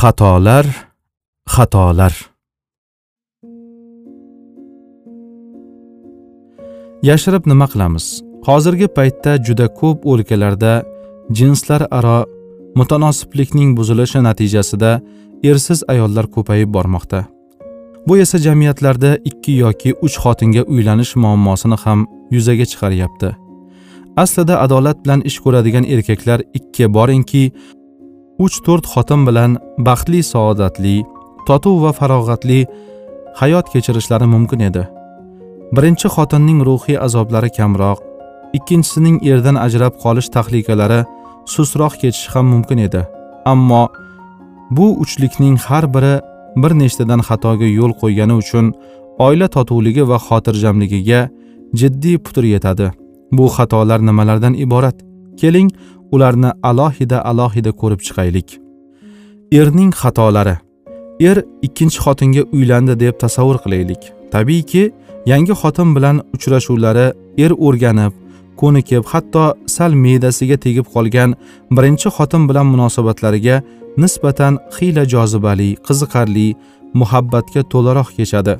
xatolar xatolar. Yashirib nima qilamiz? Hozirgi paytda juda ko'p o'lkalarda jinslar aro mutanosiblikning buzilishi natijasida ersiz ayollar ko'payib bormoqda. Bu esa jamiyatlarda ikki yoki uch xotinga uylanish muammosini ham yuzaga chiqaryapti. Aslida adolat bilan ish ko'radigan erkaklar ikki boringki uch to'rt xotin bilan baxtli saodatli totuv va farog'atli hayot kechirishlari mumkin edi. Birinchi xotinning ruhiy azoblari kamroq ikkinchisining erdan ajrab qolish tahlikalari sustroq kechishi ham mumkin edi. Ammo bu uchlikning har biri bir nechtadan xatoga yo'l qo'ygani uchun oila totuvligi va xotirjamligiga jiddiy putur yetadi. Bu xatolar nimalardan iborat? Keling ularni alohida alohida ko'rib chiqaylik. Erning xatolari. Er ikkinchi xotinga uylandi deb tasavvur qilaylik. Tabiiyki yangi xotin bilan uchrashuvlari er o'rganib ko'nikib hatto sal me'dasiga tegib qolgan birinchi xotin bilan munosabatlariga nisbatan xiyla jozibali qiziqarli muhabbatga to'laroq kechadi.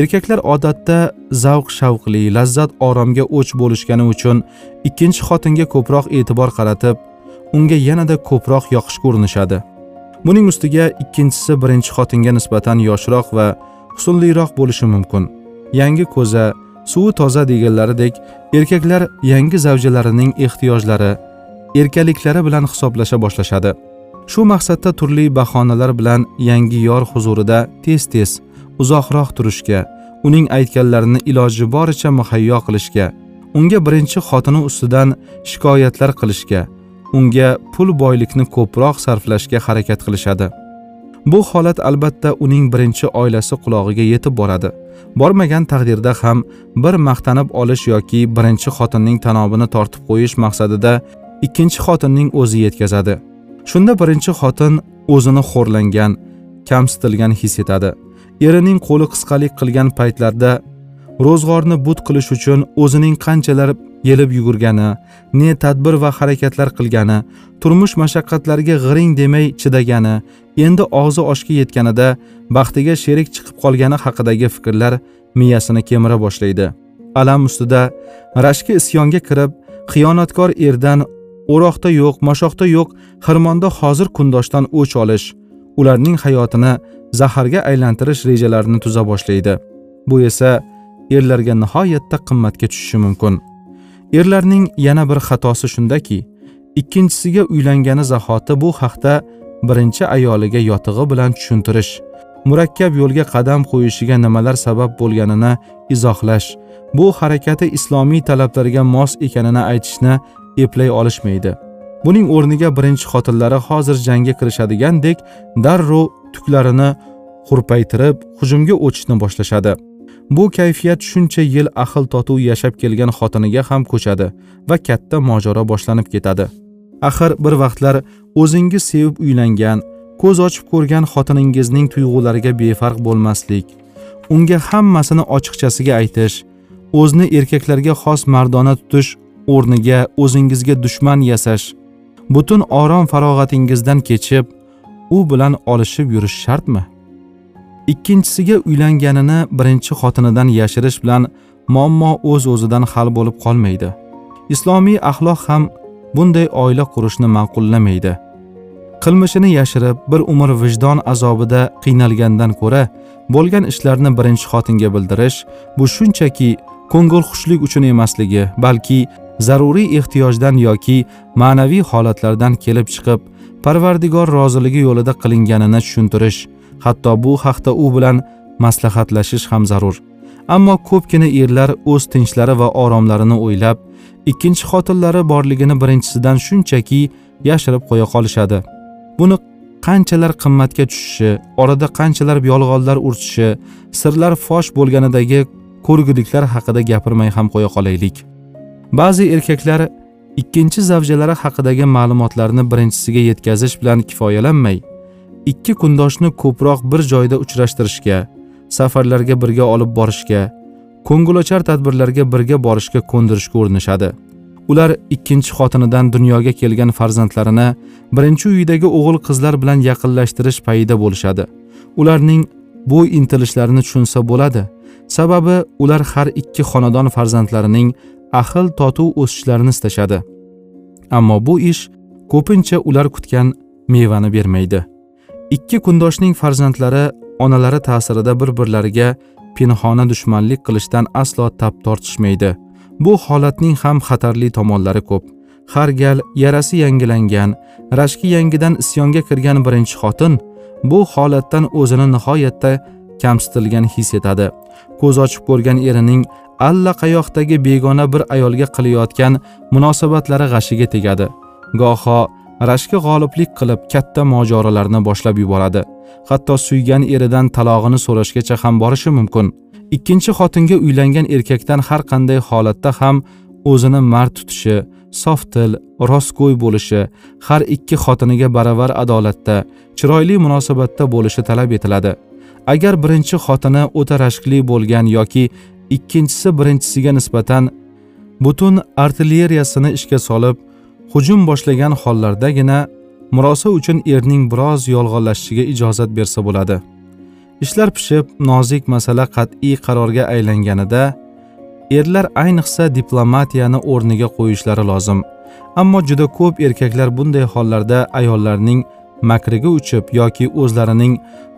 Erkaklar odatda zavq shavqli lazzat oromga o'ch bo'lishgani uchun ikkinchi xotinga ko'proq e'tibor qaratib unga yanada ko'proq yoqishga urinishadi buning ustiga ikkinchisi birinchi xotinga nisbatan yoshroq va husnliroq bo'lishi mumkin. Yangi ko'za suvi toza deganlaridek erkaklar yangi zavjalarining ehtiyojlari erkaliklari bilan hisoblasha boshlashadi. Shu maqsadda turli bahonalar bilan yangi yor huzurida tez tez uzoqroq turishga uning aytganlarini iloji boricha muhayyo qilishga unga birinchi xotini ustidan shikoyatlar qilishga unga pul boylikni ko'proq sarflashga harakat qilishadi. Bu holat albatta uning birinchi oilasi qulog'iga yetib boradi. Bormagan taqdirda ham bir maqtanib olish yoki birinchi xotinning tanobini tortib qo'yish maqsadida ikkinchi xotinning o'zi yetkazadi. Shunda birinchi xotin o'zini xo'rlangan kamsitilgan his etadi. Erining qo'li qisqalik qilgan paytlarda ro'zg'orni but qilish uchun o'zining qanchalar yelib yugurgani ne tadbir va harakatlar qilgani turmush mashaqqatlariga g'iring demay chidagani endi og'zi oshga yetganida baxtiga sherik chiqib qolgani haqidagi fikrlar miyasini kemira boshlaydi. Alam ustida rashki isyonga kirib xiyonatkor erdan o'roqda yo'q mashoqda yo'q xirmonda hozir kundoshdan o'ch olish ularning hayotini zaharga aylantirish rejalarini tuza boshlaydi. Bu esa erlarga nihoyatda qimmatga tushishi mumkin. Erlarning yana bir xatosi shundaki ikkinchisiga uylangani zahoti bu haqda birinchi ayoliga yotig'i bilan tushuntirish murakkab yo'lga qadam qo'yishiga nimalar sabab bo'lganini izohlash bu harakati islomiy talablarga mos ekanini aytishni eplay olishmaydi. Buning o'rniga birinchi xotinlari hozir jangga kirishadigandek darrov tuklarini hurpaytirib hujumga o'tishni boshlashadi. Bu kayfiyat shuncha yil ahil totuv yashab kelgan xotiniga ham ko'chadi va katta mojaro boshlanib ketadi. Axir bir vaqtlar o'zingiz sevib uylangan ko'z ochib ko'rgan xotiningizning tuyg'ulariga befarq bo'lmaslik unga hammasini ochiqchasiga aytish o'zni erkaklarga xos mardona tutish o'rniga o'zingizga dushman yasash butun orom farog'atingizdan kechib u bilan olishib yurish shartmi? Ikkinchisiga uylanganini birinchi xotinidan yashirish bilan muammo o'z o'zidan hal bo'lib qolmaydi. Islomiy axloq ham bunday oila qurishni ma'qullamaydi. Qilmishini yashirib bir umr vijdon azobida qiynalgandan ko'ra bo'lgan ishlarni birinchi xotinga bildirish bu shunchaki ko'ngilxushlik uchun emasligi balki zaruriy ehtiyojdan yoki ma'naviy holatlardan kelib chiqib parvardigor roziligi yo'lida qilinganini tushuntirish hatto bu haqda u bilan maslahatlashish ham zarur. Ammo ko'pgina erlar o'z tinchlari va oromlarini o'ylab ikkinchi xotinlari borligini birinchisidan shunchaki yashirib qo'ya qolishadi. Buni qanchalar qimmatga tushishi orada qanchalar yolg'onlar urchishi sirlar fosh bo'lganidagi ko'rguliklar haqida gapirmay ham qo'ya qolaylik. Ba'zi erkaklar ikkinchi zavjalari haqidagi ma'lumotlarni birinchisiga yetkazish bilan kifoyalanmay ikki kundoshni ko'proq bir joyda uchrashtirishga safarlarga birga olib borishga ko'ngilochar tadbirlarga birga borishga ko'ndirishga urinishadi. Ular ikkinchi xotinidan dunyoga kelgan farzandlarini birinchi uyidagi o'g'il qizlar bilan yaqinlashtirish payida bo'lishadi. Ularning bu intilishlarini tushunsa bo'ladi. Sababi ular har ikki xonadon farzandlarining ahil totuv o'sishlarini istashadi. Ammo bu ish ko'pincha ular kutgan mevani bermaydi. Ikki kundoshning farzandlari onalari ta'sirida bir birlariga pinhona dushmanlik qilishdan aslo tap tortishmaydi. Bu holatning ham xatarli tomonlari ko'p. Har gal yarasi yangilangan rashki yangidan isyonga kirgan birinchi xotin bu holatdan o'zini nihoyatda kamsitilgan his etadi. Ko'z ochib ko'rgan erining allaqayoqdagi begona bir ayolga qilayotgan munosabatlari g'ashiga tegadi. Goho rashki g'oliblik qilib katta mojarolarni boshlab yuboradi. Hatto suygan eridan talog'ini so'rashgacha ham borishi mumkin. Ikkinchi xotinga uylangan erkakdan har qanday holatda ham o'zini mard tutishi softil rostgo'y bo'lishi har ikki xotiniga baravar adolatda chiroyli munosabatda bo'lishi talab etiladi. Agar birinchi xotini o'ta rashkli bo'lgan yoki ikkinchisi birinchisiga nisbatan butun artilleriyasini ishga solib hujum boshlagan hollardagina murosa uchun erning biroz yolg'onlashishiga ijozat bersa bo'ladi. Ishlar pishib nozik masala qat'iy qarorga aylanganida erlar ayniqsa diplomatiyani o'rniga qo'yishlari lozim. Ammo juda ko'p erkaklar bunday hollarda ayollarning makriga uchib yoki o'zlarining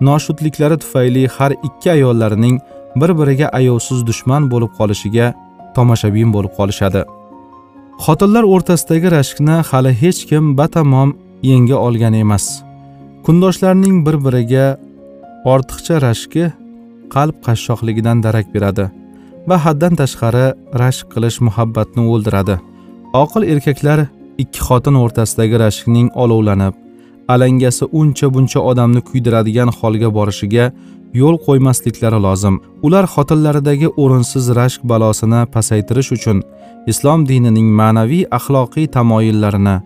noshudliklari tufayli har ikki ayollarining bir biriga ayovsiz dushman bo'lib qolishiga tomoshabin bo'lib qolishadi. Xotinlar o'rtasidagi rashkni hali hech kim batamom yenga olgan emas. Kundoshlarning bir biriga ortiqcha rashki qalb qashshoqligidan darak beradi va haddan tashqari rashk qilish muhabbatni o'ldiradi. Oqil erkaklar ikki xotin o'rtasidagi rashkning olovlanib alangasi uncha buncha odamni kuydiradigan holga borishiga yo'l qo'ymasliklari lozim. Ular xotinlaridagi o'rinsiz rashk balosini pasaytirish uchun islom dinining ma'naviy axloqiy tamoyillarini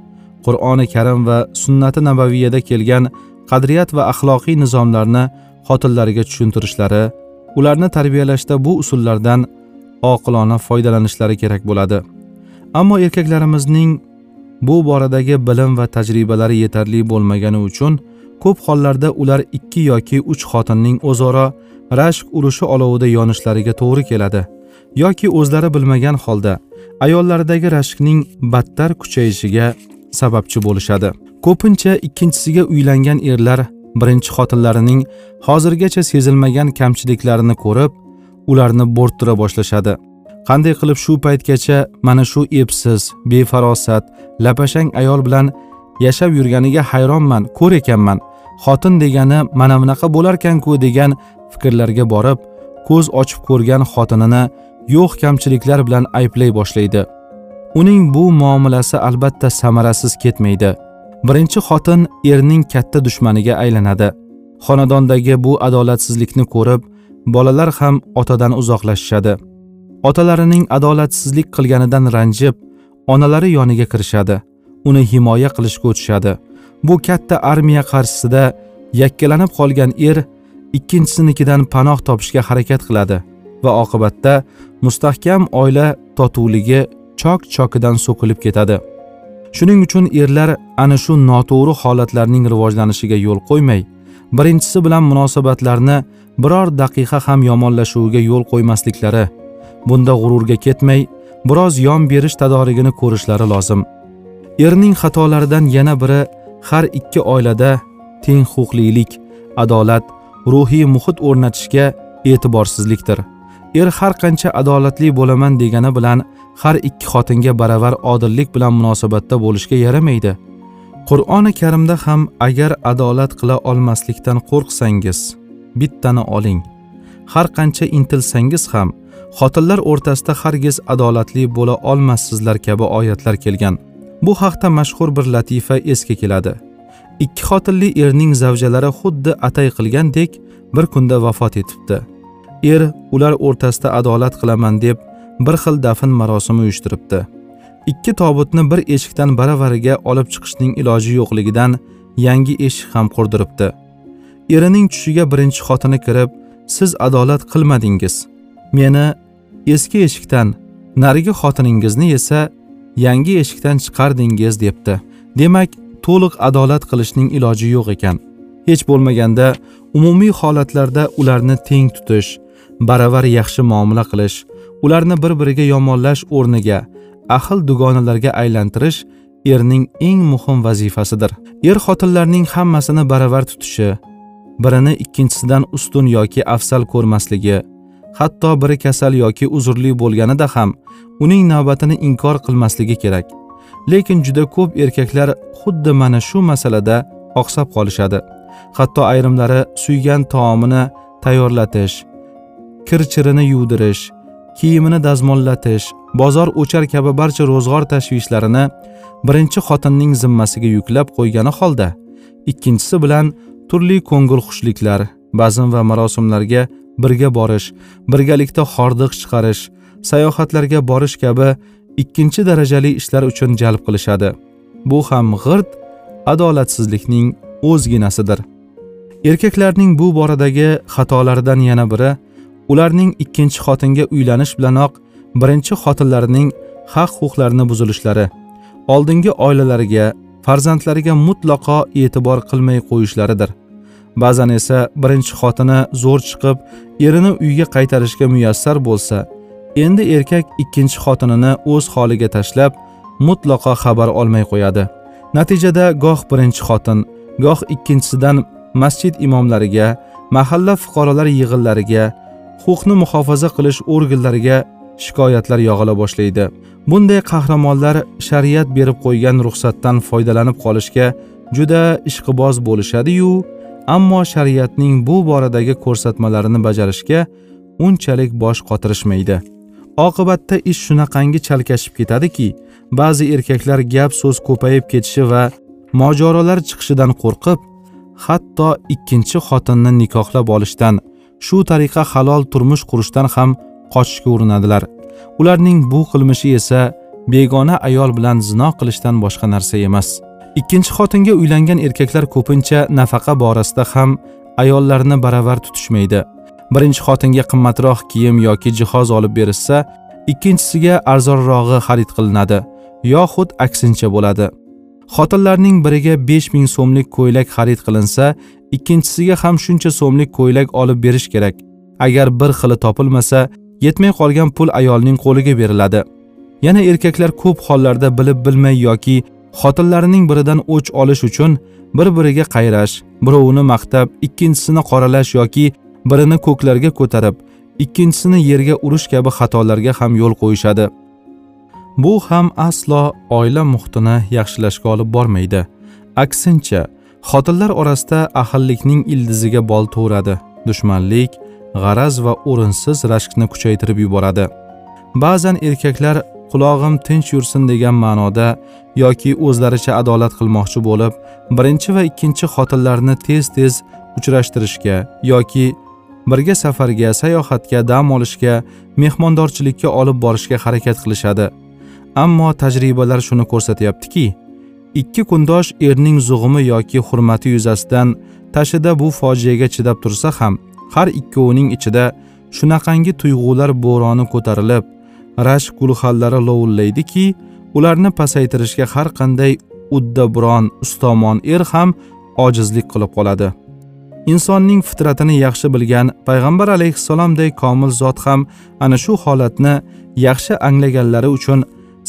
qur'oni karim va sunnati nabaviyada kelgan qadriyat va axloqiy nizomlarni xotinlariga tushuntirishlari ularni tarbiyalashda bu usullardan oqilona foydalanishlari kerak bo'ladi. Ammo erkaklarimizning bu boradagi bilim va tajribalari yetarli bo'lmagani uchun ko'p hollarda ular ikki yoki uch xotinning o'zaro rashk urushi olovida yonishlariga to'g'ri keladi yoki o'zlari bilmagan holda ayollaridagi rashkning battar kuchayishiga sababchi bo'lishadi. Ko'pincha ikkinchisiga uylangan erlar birinchi xotinlarining hozirgacha sezilmagan kamchiliklarini ko'rib ularni bo'rttira boshlashadi. Qanday qilib shu paytgacha mana shu epsiz befarosat lapashang ayol bilan yashab yurganiga hayronman ko'r ekanman. Xotin degani mana bunaqa bo'larkanku degan fikrlarga borib ko'z ochib ko'rgan xotinini yo'q kamchiliklar bilan ayblay boshlaydi. Uning bu muomalasi albatta samarasiz ketmaydi. Birinchi xotin erning katta dushmaniga aylanadi. Xonadondagi bu adolatsizlikni ko'rib bolalar ham otadan uzoqlashishadi. Otalarining adolatsizlik qilganidan ranjib onalari yoniga kirishadi. Uni himoya qilishga o'tishadi. Bu katta armiya qarshisida yakkalanib qolgan er ikkinchisinikidan panoh topishga harakat qiladi va oqibatda mustahkam oila totuvligi chok chokidan so'kilib ketadi. Shuning uchun erlar ana shu noto'g'ri holatlarning rivojlanishiga yo'l qo'ymay birinchisi bilan munosabatlarni biror daqiqa ham yomonlashuviga yo'l qo'ymasliklari bunda g'ururga ketmay biroz yon berish tadorigini ko'rishlari lozim. Erning xatolaridan yana biri har ikki oilada teng huquqlilik adolat ruhiy muhit o'rnatishga e'tiborsizlikdir. Er har qancha adolatli bo'laman degani bilan har ikki xotinga baravar odillik bilan munosabatda bo'lishga yaramaydi. Qur'oni karimda ham agar adolat qila olmaslikdan qo'rqsangiz bittani oling. Har qancha intilsangiz ham xotinlar o'rtasida hargiz adolatli bo'la olmassizlar kabi oyatlar kelgan. Bu haqda mashhur bir latifa esga keladi. Ikki xotinli erning zavjalari xuddi atay qilgandek bir kunda vafot etibdi. Er ular o'rtasida adolat qilaman deb bir xil dafn marosimi uyushtiribdi. Ikki tobutni bir eshikdan baravariga olib chiqishning iloji yo'qligidan yangi eshik ham qurdiribdi. Erining tushiga birinchi xotini kirib siz adolat qilmadingiz. Meni eski eshikdan narigi xotiningizni esa yangi eshikdan chiqardingiz debdi. Demak to'liq adolat qilishning iloji yo'q ekan. Hech bo'lmaganda umumiy holatlarda ularni teng tutish baravar yaxshi muomala qilish ularni bir biriga yomonlash o'rniga ahil dugonalarga aylantirish erning eng muhim vazifasidir. Er xotinlarning hammasini baravar tutishi birini ikkinchisidan ustun yoki afzal ko'rmasligi hatto biri kasal yoki uzrli bo'lganida ham uning navbatini inkor qilmasligi kerak. Lekin juda ko'p erkaklar xuddi mana shu masalada oqsab qolishadi. Hatto ayrimlari suygan taomini tayyorlatish kir chirini yuvdirish kiyimini dazmollatish bozor o'char kabi barcha ro'zg'or tashvishlarini birinchi xotinning zimmasiga yuklab qo'ygani holda ikkinchisi bilan turli ko'ngilxushliklar bazm va marosimlarga birga borish birgalikda hordiq chiqarish sayohatlarga borish kabi ikkinchi darajali ishlar uchun jalb qilishadi. Bu ham g'irt adolatsizlikning o'zginasidir. Erkaklarning bu boradagi xatolaridan yana biri ularning ikkinchi xotinga uylanish bilanoq birinchi xotinlarining haq huquqlarini buzilishlari oldingi oilalariga farzandlariga mutlaqo e'tibor qilmay qo'yishlaridir. Ba'zan esa birinchi xotini zo'r chiqib erini uyga qaytarishga muyassar bo'lsa endi erkak ikkinchi xotinini o'z holiga tashlab mutlaqo xabar olmay qo'yadi. Natijada goh birinchi xotin goh ikkinchisidan masjid imomlariga mahalla fuqarolar yig'inlariga huquqni muhofaza qilish organlariga shikoyatlar yog'ila boshlaydi. Bunday qahramonlar shariat berib qo'ygan ruxsatdan foydalanib qolishga juda ishqiboz bo'lishadi-yu, ammo shariatning bu boradagi ko'rsatmalarini bajarishga unchalik bosh qotirishmaydi. Oqibatda ish shunaqangi chalkashib ketadiki, ba'zi erkaklar gap so'z ko'payib ketishi va mojarolar chiqishidan qo'rqib, hatto ikkinchi xotinni nikohlab olishdan, shu tariqa halol turmush qurishdan ham qochishga urinadilar. ularning bu qilmishi esa begona ayol bilan zino qilishdan boshqa narsa emas ikkinchi xotinga uylangan erkaklar ko'pincha nafaqa borasida ham ayollarni baravar tutishmaydi. Birinchi xotinga qimmatroq kiyim yoki jihoz olib berishsa ikkinchisiga arzonrog'i xarid qilinadi yoxud aksincha bo'ladi. Xotinlarning biriga besh ming so'mlik ko'ylak xarid qilinsa ikkinchisiga ham shuncha so'mlik ko'ylak olib berish kerak. Agar bir xili topilmasa yetmay qolgan pul ayolning qo'liga beriladi. Yana erkaklar ko'p hollarda bilib bilmay yoki xotinlarining biridan o'ch olish uchun bir biriga qayrash birovini maqtab ikkinchisini qoralash yoki birini ko'klarga ko'tarib ikkinchisini yerga urish kabi xatolarga ham yo'l qo'yishadi. Bu ham aslo oila muhitini yaxshilashga olib bormaydi. Aksincha xotinlar orasida ahillikning ildiziga bol to'radi dushmanlik g'araz va o'rinsiz rashkni kuchaytirib yuboradi. Ba'zan erkaklar qulog'im tinch yursin degan ma'noda yoki o'zlaricha adolat qilmoqchi bo'lib birinchi va ikkinchi xotinlarni tez tez uchrashtirishga yoki birga safarga sayohatga dam olishga mehmondorchilikka olib borishga harakat qilishadi. Ammo tajribalar shuni ko'rsatyaptiki ikki kundosh erning zug'umi yoki hurmati yuzasidan tashida bu fojiaga chidab tursa ham har ikkovining ichida shunaqangi tuyg'ular bo'roni ko'tarilib rashk gulxanlari lovullaydiki ularni pasaytirishga har qanday uddaburon ustomon er ham ojizlik qilib qoladi. Insonning fitratini yaxshi bilgan payg'ambar alayhissalomdek komil zot ham ana shu holatni yaxshi anglaganlari uchun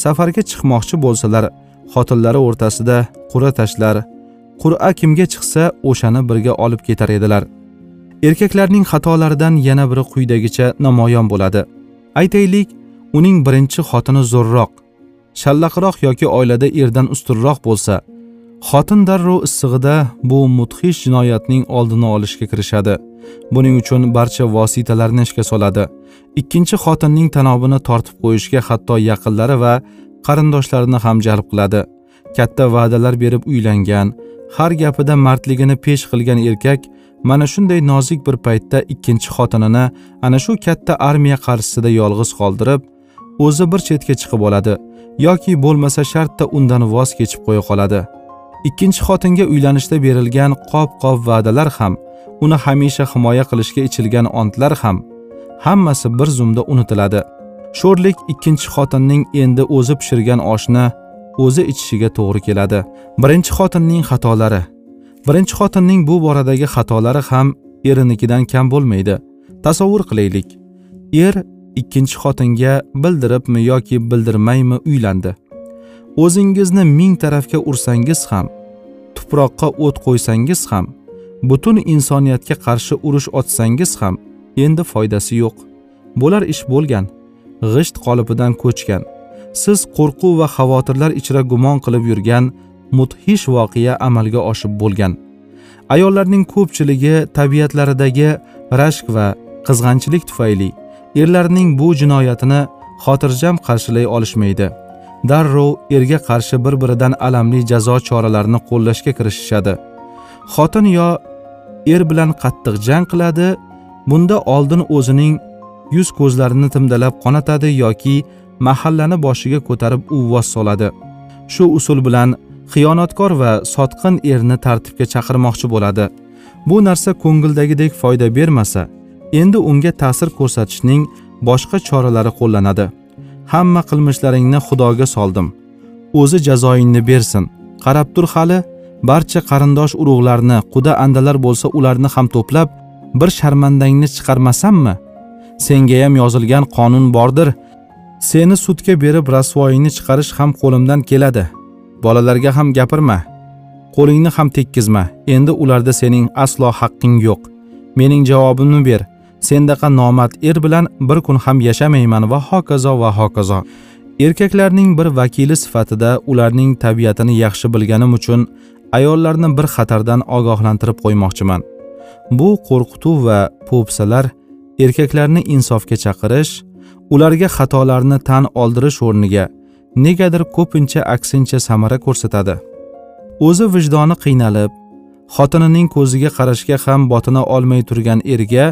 safarga chiqmoqchi bo'lsalar xotinlari o'rtasida qur'a tashlar. Qur'a kimga chiqsa o'shani birga olib ketar edilar. Erkaklarning xatolaridan yana biri quyidagicha namoyon bo'ladi. Aytaylik uning birinchi xotini zo'rroq shallaqroq yoki oilada erdan ustunroq bo'lsa xotin darrov issig'ida bu mudhish jinoyatning oldini olishga kirishadi. Buning uchun barcha vositalarni ishga soladi. Ikkinchi xotinning tanobini tortib qo'yishga hatto yaqinlari va qarindoshlarini ham jalb qiladi. Katta va'dalar berib uylangan har gapida mardligini pesh qilgan erkak mana shunday nozik bir paytda ikkinchi xotinini ana shu katta armiya qarshisida yolg'iz qoldirib o'zi bir chetga chiqib oladi yoki bo'lmasa shartta undan voz kechib qo'ya qoladi. Ikkinchi xotinga uylanishda berilgan qop qop va'dalar ham uni hamisha himoya qilishga ichilgan ontlar ham hammasi bir zumda unutiladi. Sho'rlik ikkinchi xotinning endi o'zi pishirgan oshni o'zi ichishiga to'g'ri keladi. Birinchi xotinning xatolari. Birinchi xotinning bu boradagi xatolari ham erinikidan kam bo'lmaydi. Tasavvur qilaylik. Er ikkinchi xotinga bildiribmi yoki bildirmaymi uylandi. O'zingizni ming tarafga ursangiz ham tuproqqa o't qo'ysangiz ham butun insoniyatga qarshi urush ochsangiz ham endi foydasi yo'q. Bo'lar ish bo'lgan g'isht qolipidan ko'chgan siz qo'rquv va xavotirlar ichra gumon qilib yurgan mudhish voqea amalga oshib bo'lgan. Ayollarning ko'pchiligi tabiatlaridagi rashk va qizg'anchilik tufayli erlarning bu jinoyatini xotirjam qarshilay olishmaydi. Darrov erga qarshi bir biridan alamli jazo choralarini qo'llashga kirishishadi. Xotin yo er bilan qattiq jang qiladi bunda oldin o'zining yuz ko'zlarini timdalab qonatadi yoki mahallani boshiga ko'tarib uvvos soladi. Shu usul bilan xiyonatkor va sotqin erni tartibga chaqirmoqchi bo'ladi. Bu narsa ko'ngildagidek foyda bermasa endi unga ta'sir ko'rsatishning boshqa choralari qo'llanadi. Hamma qilmishlaringni xudoga soldim. O'zi jazoingni bersin. Qarab tur hali barcha qarindosh urug'larni quda andalar bo'lsa ularni ham to'plab bir sharmandangni chiqarmasammi? Sengayam yozilgan qonun bordir. Seni sudga berib rasvoyingni chiqarish ham qo'limdan keladi. Bolalarga ham gapirma. Qo'lingni ham tekkizma. Endi ularda sening aslo haqqing yo'q. Mening javobimni ber. Sendaqa nomard er bilan bir kun ham yashamayman va hokazo va hokazo. Erkaklarning bir vakili sifatida ularning tabiatini yaxshi bilganim uchun ayollarni bir xatardan ogohlantirib qo'ymoqchiman. Bu qo'rqituv va po'pisalar erkaklarni insofga chaqirish ularga xatolarni tan oldirish o'rniga negadir ko'pincha aksincha samara ko'rsatadi. O'zi vijdoni qiynalib xotinining ko'ziga qarashga ham botina olmay turgan erga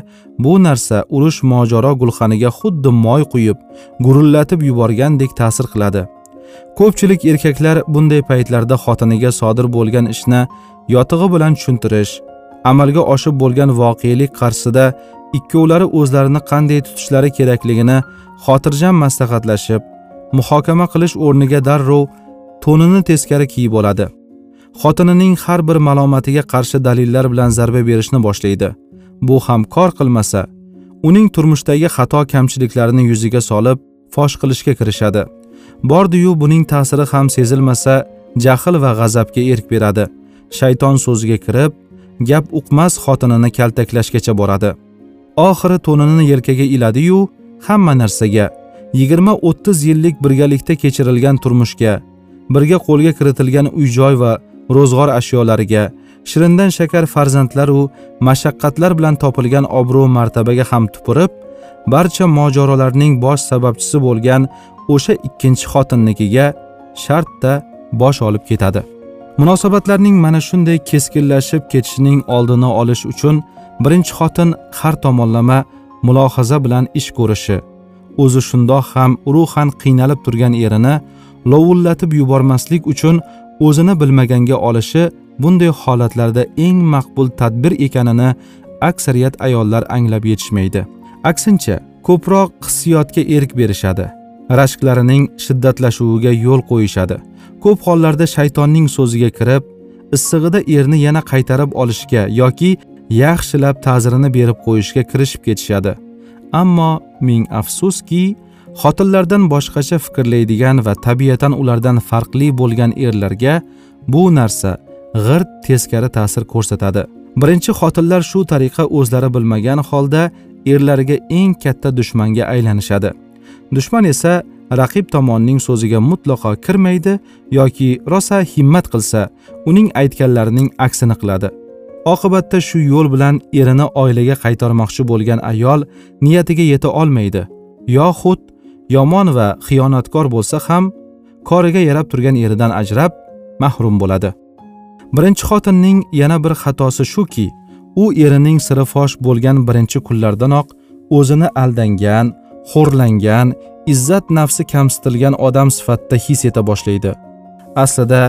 bu narsa urush mojaro gulxaniga xuddi moy quyib gurullatib yuborgandek ta'sir qiladi. Ko'pchilik erkaklar bunday paytlarda xotiniga sodir bo'lgan ishni yotig'i bilan tushuntirish amalga oshib bo'lgan voqelik qarshisida ikkovlari o'zlarini qanday tutishlari kerakligini xotirjam maslahatlashib muhokama qilish o'rniga darrov to'nini teskari kiyib oladi. Xotinining har bir malomatiga qarshi dalillar bilan zarba berishni boshlaydi. Bu ham kor qilmasa uning turmushdagi xato kamchiliklarini yuziga solib fosh qilishga kirishadi. Bordiyu buning ta'siri ham sezilmasa jahl va g'azabga erk beradi. Shayton so'ziga kirib gap uqmas xotinini kaltaklashgacha boradi. Oxiri to'nini yelkaga iladiyu hamma narsaga yigirma o'ttiz yillik birgalikda kechirilgan turmushga birga qo'lga kiritilgan uy joy va ro'zg'or ashyolariga shirindan shakar farzandlaru mashaqqatlar bilan topilgan obro' martabaga ham tupurib barcha mojarolarning bosh sababchisi bo'lgan o'sha ikkinchi xotinnikiga shartta bosh olib ketadi. Munosabatlarning mana shunday keskinlashib ketishining oldini olish uchun birinchi xotin har tomonlama mulohaza bilan ish ko'rishi o'zi shundoq ham ruhan qiynalib turgan erini lovullatib yubormaslik uchun o'zini bilmaganga olishi bunday holatlarda eng maqbul tadbir ekanini aksariyat ayollar anglab yetishmaydi. Aksincha ko'proq hissiyotga erk berishadi. Rashklarining shiddatlashuviga yo'l qo'yishadi. Ko'p hollarda shaytonning so'ziga kirib issig'ida erni yana qaytarib olishga yoki yaxshilab ta'zirini berib qo'yishga kirishib ketishadi. Ammo ming afsuski xotinlardan boshqacha fikrlaydigan va tabiatan ulardan farqli bo'lgan erlarga bu narsa g'irt teskari ta'sir ko'rsatadi. Birinchi xotinlar shu tariqa o'zlari bilmagan holda erlariga eng katta dushmanga aylanishadi. Dushman esa raqib tomonning so'ziga mutlaqo kirmaydi yoki rosa himmat qilsa uning aytganlarining aksini qiladi. Oqibatda shu yo'l bilan erini oilaga qaytarmoqchi bo'lgan ayol niyatiga yeta olmaydi yoxud yomon va xiyonatkor bo'lsa ham koriga yarab turgan eridan ajrab mahrum bo'ladi. Birinchi xotinning yana bir xatosi shuki u erining siri fosh bo'lgan birinchi kunlardanoq o'zini aldangan xo'rlangan izzat nafsi kamsitilgan odam sifatida his eta boshlaydi. Aslida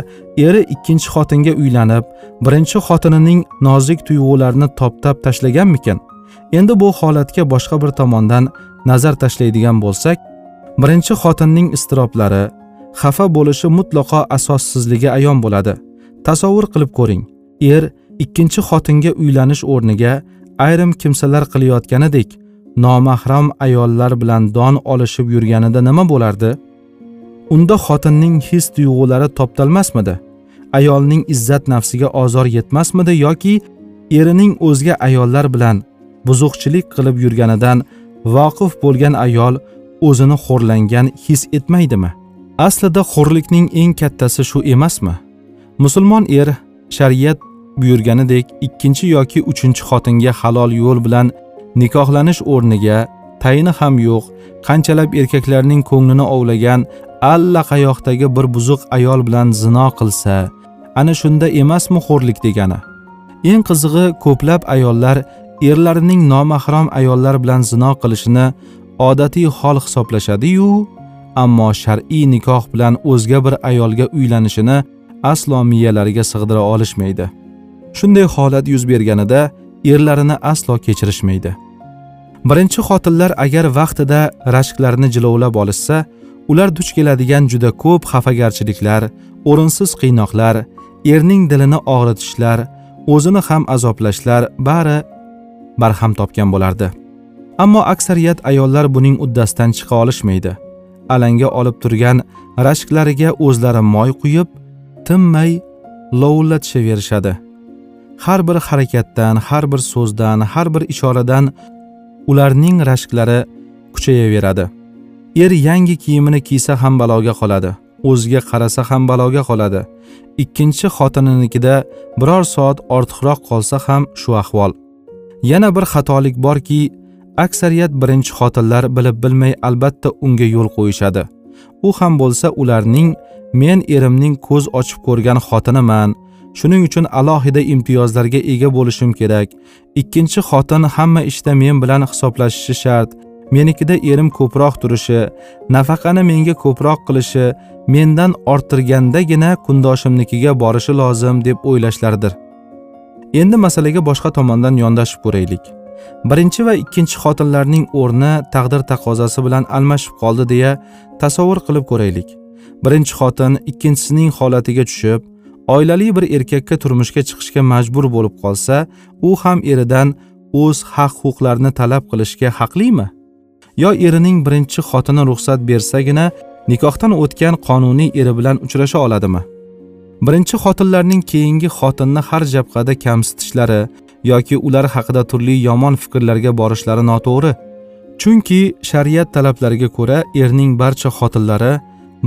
eri ikkinchi xotinga uylanib birinchi xotinining nozik tuyg'ularini toptab tashlaganmikin endi bu holatga boshqa bir tomondan nazar tashlaydigan bo'lsak birinchi xotinning iztiroblari xafa bo'lishi mutlaqo asossizligi ayon bo'ladi. Tasavvur qilib ko'ring er ikkinchi xotinga uylanish o'rniga ayrim kimsalar qilayotganidek nomahram ayollar bilan don olishib yurganida nima bo'lardi? Unda xotinning his tuyg'ulari toptalmasmidi? Ayolning izzat nafsiga ozor yetmasmidi yoki erining o'zga ayollar bilan buzuqchilik qilib yurganidan voqif bo'lgan ayol o'zini xo'rlangan his etmaydimi? Aslida xo'rlikning eng kattasi shu emasmi? Musulmon er shariat buyurganidek ikkinchi yoki uchinchi xotinga halol yo'l bilan nikohlanish o'rniga tayini ham yo'q qanchalab erkaklarning ko'nglini ovlagan allaqayoqdagi bir buzuq ayol bilan zino qilsa ana shunda emasmi xo'rlik degani? Eng qizig'i ko'plab ayollar erlarining nomahram ayollar bilan zino qilishini odatiy hol hisoblashadi-yu, ammo shar'iy nikoh bilan o'zga bir ayolga uylanishini aslo miyalariga sig'dira olishmaydi. Shunday holat yuz berganida erlarini aslo kechirishmaydi. Birinchi xotinlar agar vaqtida rashklarini jilovlab olishsa, ular duch keladigan juda ko'p xafagarchiliklar, o'rinsiz qiynoqlar, erning dilini og'ritishlar, o'zini ham azoblashlar bari barham topgan bo'lardi. Ammo aksariyat ayollar buning uddasidan chiqa olishmaydi. Alanga olib turgan rashklariga o'zlari moy quyib tinmay lovullatishaverishadi har bir harakatdan har bir so'zdan har bir ishoradan ularning rashklari kuchayaveradi. Er yangi kiyimini kiysa ham baloga qoladi o'ziga qarasa ham baloga qoladi. Ikkinchi xotininikida biror soat ortiqroq qolsa ham shu ahvol. Yana bir xatolik borki aksariyat birinchi xotinlar bilib bilmay albatta unga yo'l qo'yishadi. U ham bo'lsa ularning men erimning ko'z ochib ko'rgan xotiniman. Shuning uchun alohida imtiyozlarga ega bo'lishim kerak. Ikkinchi xotin hamma ishda men bilan hisoblashishi shart. Menikida erim ko'proq turishi nafaqani menga ko'proq qilishi mendan orttirgandagina kundoshimnikiga borishi lozim deb o'ylashlardir. Endi masalaga boshqa tomondan yondashib ko'raylik. Birinchi va ikkinchi xotinlarning o'rni taqdir taqozosi bilan almashib qoldi deya tasavvur qilib ko'raylik. Birinchi xotin ikkinchisining holatiga tushib oilali bir erkakka turmushga chiqishga majbur bo'lib qolsa u ham eridan o'z haq huquqlarini talab qilishga haqlimi? Yo erining birinchi xotini ruxsat bersagina nikohdan o'tgan qonuniy eri bilan uchrasha oladimi? Birinchi xotinlarning keyingi xotinni har jabhada kamsitishlari yoki ular haqida turli yomon fikrlarga borishlari noto'g'ri. Chunki shariat talablariga ko'ra erning barcha xotinlari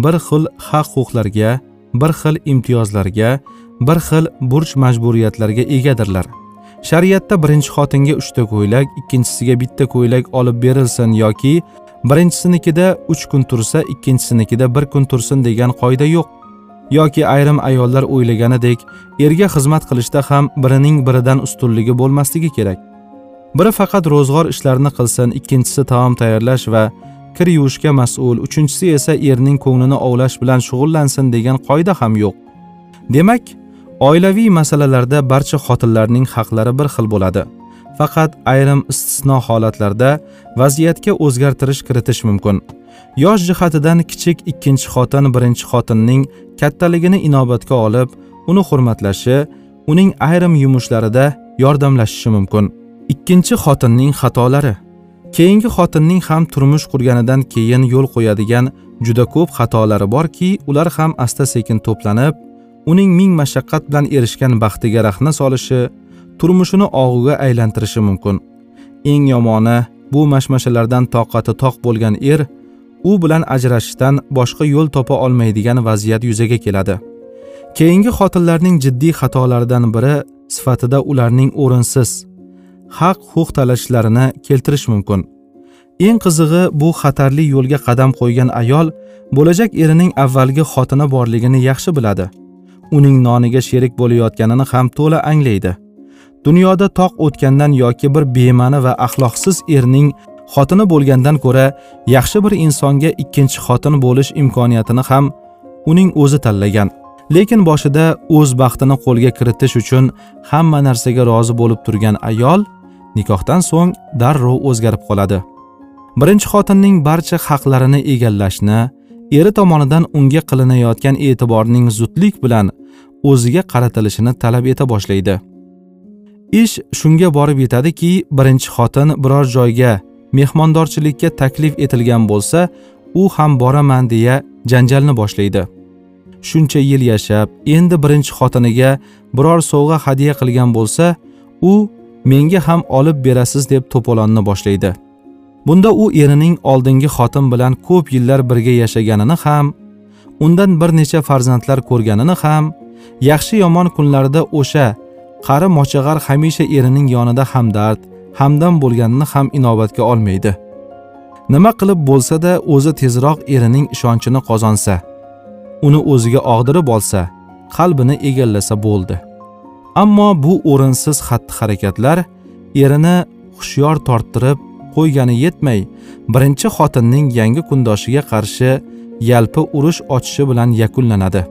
bir xil haq huquqlarga bir xil imtiyozlarga bir xil burch majburiyatlarga egadirlar. Shariatda birinchi xotinga uchta ko'ylak ikkinchisiga bitta ko'ylak olib berilsin yoki birinchisinikida uch kun tursa ikkinchisinikida bir kun tursin degan qoida yo'q. Yoki ayrim ayollar o'ylaganidek erga xizmat qilishda ham birining biridan ustunligi bo'lmasligi kerak. Biri faqat ro'zg'or ishlarini qilsin ikkinchisi taom tayyorlash va kir yuvishga mas'ul uchinchisi esa erning ko'nglini ovlash bilan shug'ullansin degan qoida ham yo'q. Demak oilaviy masalalarda barcha xotinlarning haqlari bir xil bo'ladi. Faqat ayrim istisno holatlarda vaziyatga o'zgartirish kiritish mumkin. Yosh jihatidan kichik ikkinchi xotin birinchi xotinning kattaligini inobatga olib uni hurmatlashi uning ayrim yumushlarida yordamlashishi mumkin. Ikkinchi xotinning xatolari. Keyingi xotinning ham turmush qurganidan keyin yo'l qo'yadigan juda ko'p xatolari borki ular ham asta sekin to'planib uning ming mashaqqat bilan erishgan baxtiga rahna solishi turmushini og'uga aylantirishi mumkin. Eng yomoni bu mashmashalardan toqati toq bo'lgan er u bilan ajrashishdan boshqa yo'l topa olmaydigan vaziyat yuzaga keladi. Keyingi xotinlarning jiddiy xatolaridan biri sifatida ularning o'rinsiz haq huquq talashishlarini keltirish mumkin. Eng qizig'i bu xatarli yo'lga qadam qo'ygan ayol bo'lajak erining avvalgi xotini borligini yaxshi biladi. Uning noniga sherik bo'layotganini ham to'la anglaydi. Dunyoda toq o'tgandan yoki bir bema'ni va axloqsiz erning xotini bo'lgandan ko'ra yaxshi bir insonga ikkinchi xotin bo'lish imkoniyatini ham uning o'zi tanlagan. Lekin boshida o'z baxtini qo'lga kiritish uchun hamma narsaga rozi bo'lib turgan ayol nikohdan so'ng darrov o'zgarib qoladi. Birinchi xotinning barcha haqlarini egallashni eri tomonidan unga qilinayotgan e'tiborning zudlik bilan o'ziga qaratilishini talab eta boshlaydi. Ish shunga borib yetadiki birinchi xotin biror joyga mehmondorchilikka taklif etilgan bo'lsa u ham boraman deya janjalni boshlaydi. Shuncha yil yashab endi birinchi xotiniga biror sovg'a hadya qilgan bo'lsa u menga ham olib berasiz deb to'polonni boshlaydi. Bunda u erining oldingi xotin bilan ko'p yillar birga yashaganini ham undan bir necha farzandlar ko'rganini ham yaxshi yomon kunlarida o'sha qari mochag'ar hamisha erining yonida hamdard hamdam bo'lganini ham inobatga olmaydi. Nima qilib bo'lsa-da o'zi tezroq erining ishonchini qozonsa uni o'ziga og'dirib olsa qalbini egallasa bo'ldi. Ammo bu o'rinsiz xatti harakatlar erini hushyor torttirib qo'ygani yetmay birinchi xotinning yangi kundoshiga qarshi yalpi urush ochishi bilan yakunlanadi.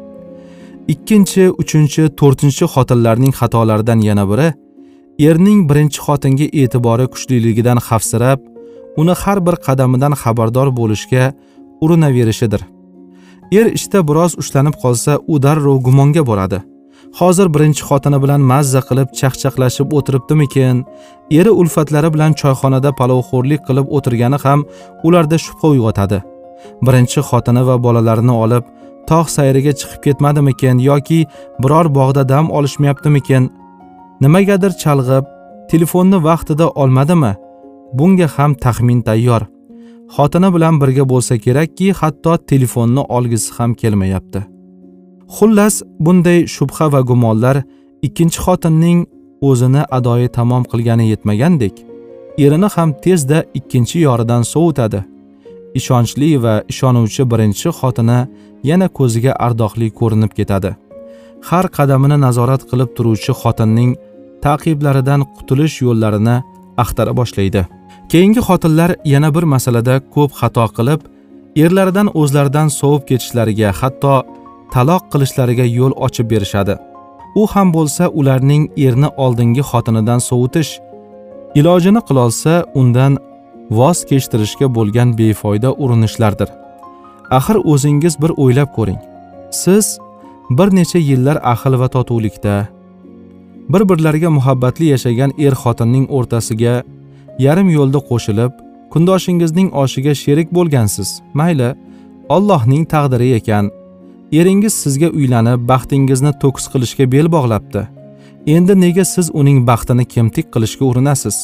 Ikkinchi uchinchi to'rtinchi xotinlarning xatolaridan yana biri erning birinchi xotinga e'tibori kuchliligidan xavfsirab uni har bir qadamidan xabardor bo'lishga urinaverishidir. Er ishda biroz ushlanib qolsa u darrov gumonga boradi. Hozir birinchi xotini bilan mazza qilib chaqchaqlashib o'tiribdimikin? Eri ulfatlari bilan choyxonada palovxo'rlik qilib o'tirgani ham ularda shubha uyg'otadi. Birinchi xotini va bolalarini olib tog' sayriga chiqib ketmadimikin yoki biror bog'da dam olishmayaptimikin? Nimagadir chalg'ib telefonni vaqtida olmadimi? Bunga ham taxmin tayyor. Xotini bilan birga bo'lsa kerakki hatto telefonni olgisi ham kelmayapti. Xullas bunday shubha va gumonlar ikkinchi xotinning o'zini adoyi tamom qilgani yetmagandek erini ham tezda ikkinchi yoridan sovutadi. Ishonchli va ishonuvchi birinchi xotini yana ko'ziga ardoqli ko'rinib ketadi. Har qadamini nazorat qilib turuvchi xotinning taqiblaridan qutulish yo'llarini axtara boshlaydi. Keyingi xotinlar yana bir masalada ko'p xato qilib erlaridan o'zlaridan sovib ketishlariga hatto taloq qilishlariga yo'l ochib berishadi. U ham bo'lsa ularning erni oldingi xotinidan sovutish ilojini qilolsa undan voz kechtirishga bo'lgan befoyda urinishlardir. Axir o'zingiz bir o'ylab ko'ring. Siz bir necha yillar ahil va totuvlikda bir birlariga muhabbatli yashagan er xotinning o'rtasiga yarim yo'lda qo'shilib kundoshingizning oshiga sherik bo'lgansiz. Mayli ollohning taqdiri ekan. Eringiz sizga uylanib baxtingizni to'kis qilishga bel bog'labdi. Endi nega siz uning baxtini kemtik qilishga urinasiz?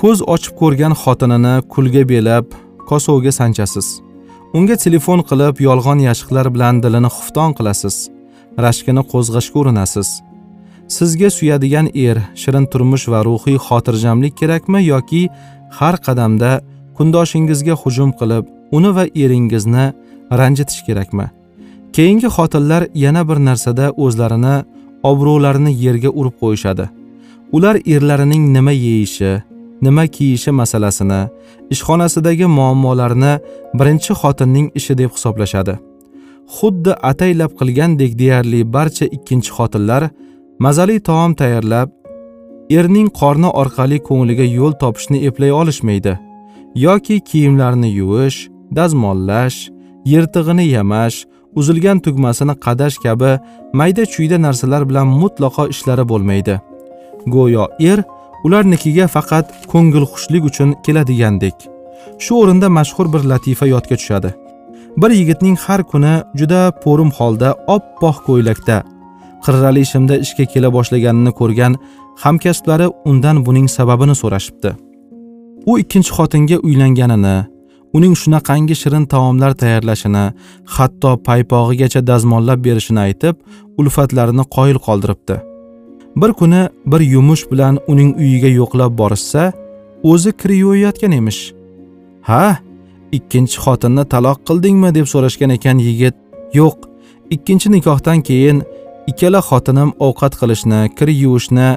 Ko'z ochib ko'rgan xotinini kulga belab kosovga sanchasiz. Unga telefon qilib yolg'on yashiqlar bilan dilini xufton qilasiz. Rashkini qo'zg'ashga urinasiz. Sizga suyadigan er shirin turmush va ruhiy xotirjamlik kerakmi yoki har qadamda kundoshingizga hujum qilib uni va eringizni ranjitish kerakmi? Keyingi xotinlar yana bir narsada o'zlarini obro'larini yerga urib qo'yishadi. Ular erlarining nima yeyishi nima kiyishi masalasini ishxonasidagi muammolarni birinchi xotinning ishi deb hisoblashadi. Xuddi ataylab qilgandek deyarli barcha ikkinchi xotinlar mazali taom tayyorlab erning qorni orqali ko'ngliga yo'l topishni eplay olishmaydi. Yoki kiyimlarni yuvish dazmollash yirtig'ini yamash uzilgan tugmasini qadash kabi mayda chuyda narsalar bilan mutlaqo ishlari bo'lmaydi. Go'yo er ularnikiga faqat ko'ngilxushlik uchun keladigandek shu o'rinda mashhur bir latifa yodga tushadi. Bir yigitning har kuni juda po'rim holda oppoq ko'ylakda qirrali shimda ishga kela boshlaganini ko'rgan hamkasblari undan buning sababini so'rashibdi. U ikkinchi xotinga uylanganini uning shunaqangi shirin taomlar tayyorlashini hatto paypog'igacha dazmollab berishini aytib ulfatlarini qoyil qoldiribdi. Bir kuni bir yumush bilan uning uyiga yo'qlab borishsa o'zi kir yuvayotgan emish. Ha ikkinchi xotinni taloq qildingmi deb so'rashgan ekan yigit. Yo'q ikkinchi nikohdan keyin ikkala xotinim ovqat qilishni kir yuvishni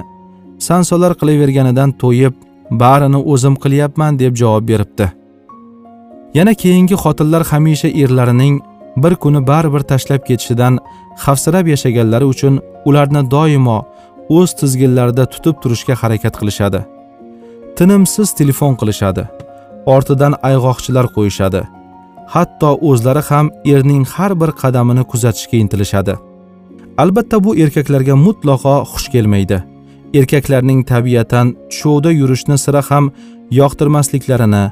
sansolar qilaverganidan to'yib barini o'zim qilyapman deb javob beribdi. Yana keyingi xotinlar hamisha erlarining bir kuni baribir tashlab ketishidan xavfsirab yashaganlari uchun ularni doimo o'z tizginlarida tutib turishga harakat qilishadi. Tinimsiz telefon qilishadi ortidan ayg'oqchilar qo'yishadi. Hatto o'zlari ham erning har bir qadamini kuzatishga intilishadi. Albatta bu erkaklarga mutlaqo xush kelmaydi. Erkaklarning tabiatan tushovda yurishni sira ham yoqtirmasliklarini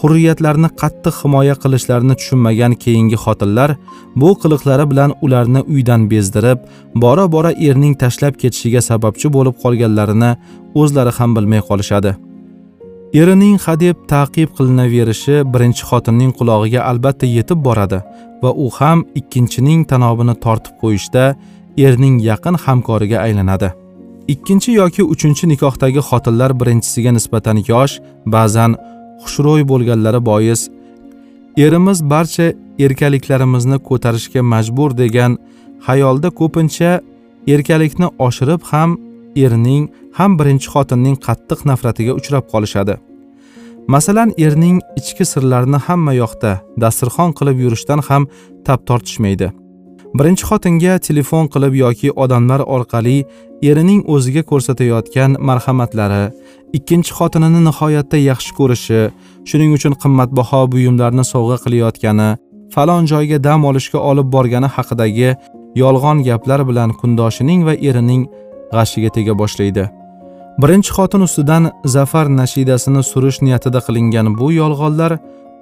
hurriyatlarini qattiq himoya qilishlarini tushunmagan keyingi xotinlar bu qiliqlari bilan ularni uydan bezdirib bora bora erning tashlab ketishiga sababchi bo'lib qolganlarini o'zlari ham bilmay qolishadi. Erining hadeb taqib qilinaverishi birinchi xotinning qulog'iga albatta yetib boradi va u ham ikkinchining tanobini tortib qo'yishda erning yaqin hamkoriga aylanadi. Ikkinchi yoki uchinchi nikohdagi xotinlar birinchisiga nisbatan yosh ba'zan xushro'y bo'lganlari bois erimiz barcha erkaliklarimizni ko'tarishga majbur degan xayolda ko'pincha erkalikni oshirib ham erning ham birinchi xotinning qattiq nafratiga uchrab qolishadi. Masalan erning ichki sirlarini hamma yoqda dasturxon qilib yurishdan ham tap tortishmaydi. Birinchi xotinga telefon qilib yoki odamlar orqali erining o'ziga ko'rsatayotgan marhamatlari ikkinchi xotinini nihoyatda yaxshi ko'rishi shuning uchun qimmatbaho buyumlarni sovg'a qilayotgani falon joyga dam olishga olib borgani haqidagi yolg'on gaplar bilan kundoshining va erining g'ashiga tega boshlaydi. Birinchi xotin ustidan zafar nashidasini surish niyatida qilingan bu yolg'onlar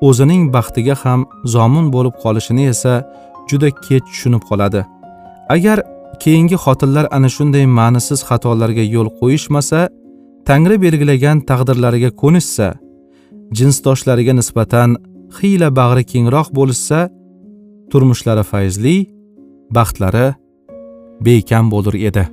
o'zining baxtiga ham zomin bo'lib qolishini esa juda kech tushunib qoladi. Agar keyingi xotinlar ana shunday ma'nisiz xatolarga yo'l qo'yishmasa tangri belgilagan taqdirlariga ko'nishsa jinsdoshlariga nisbatan xiyla bag'ri kengroq bo'lishsa turmushlari fayzli baxtlari bekam bo'lar edi.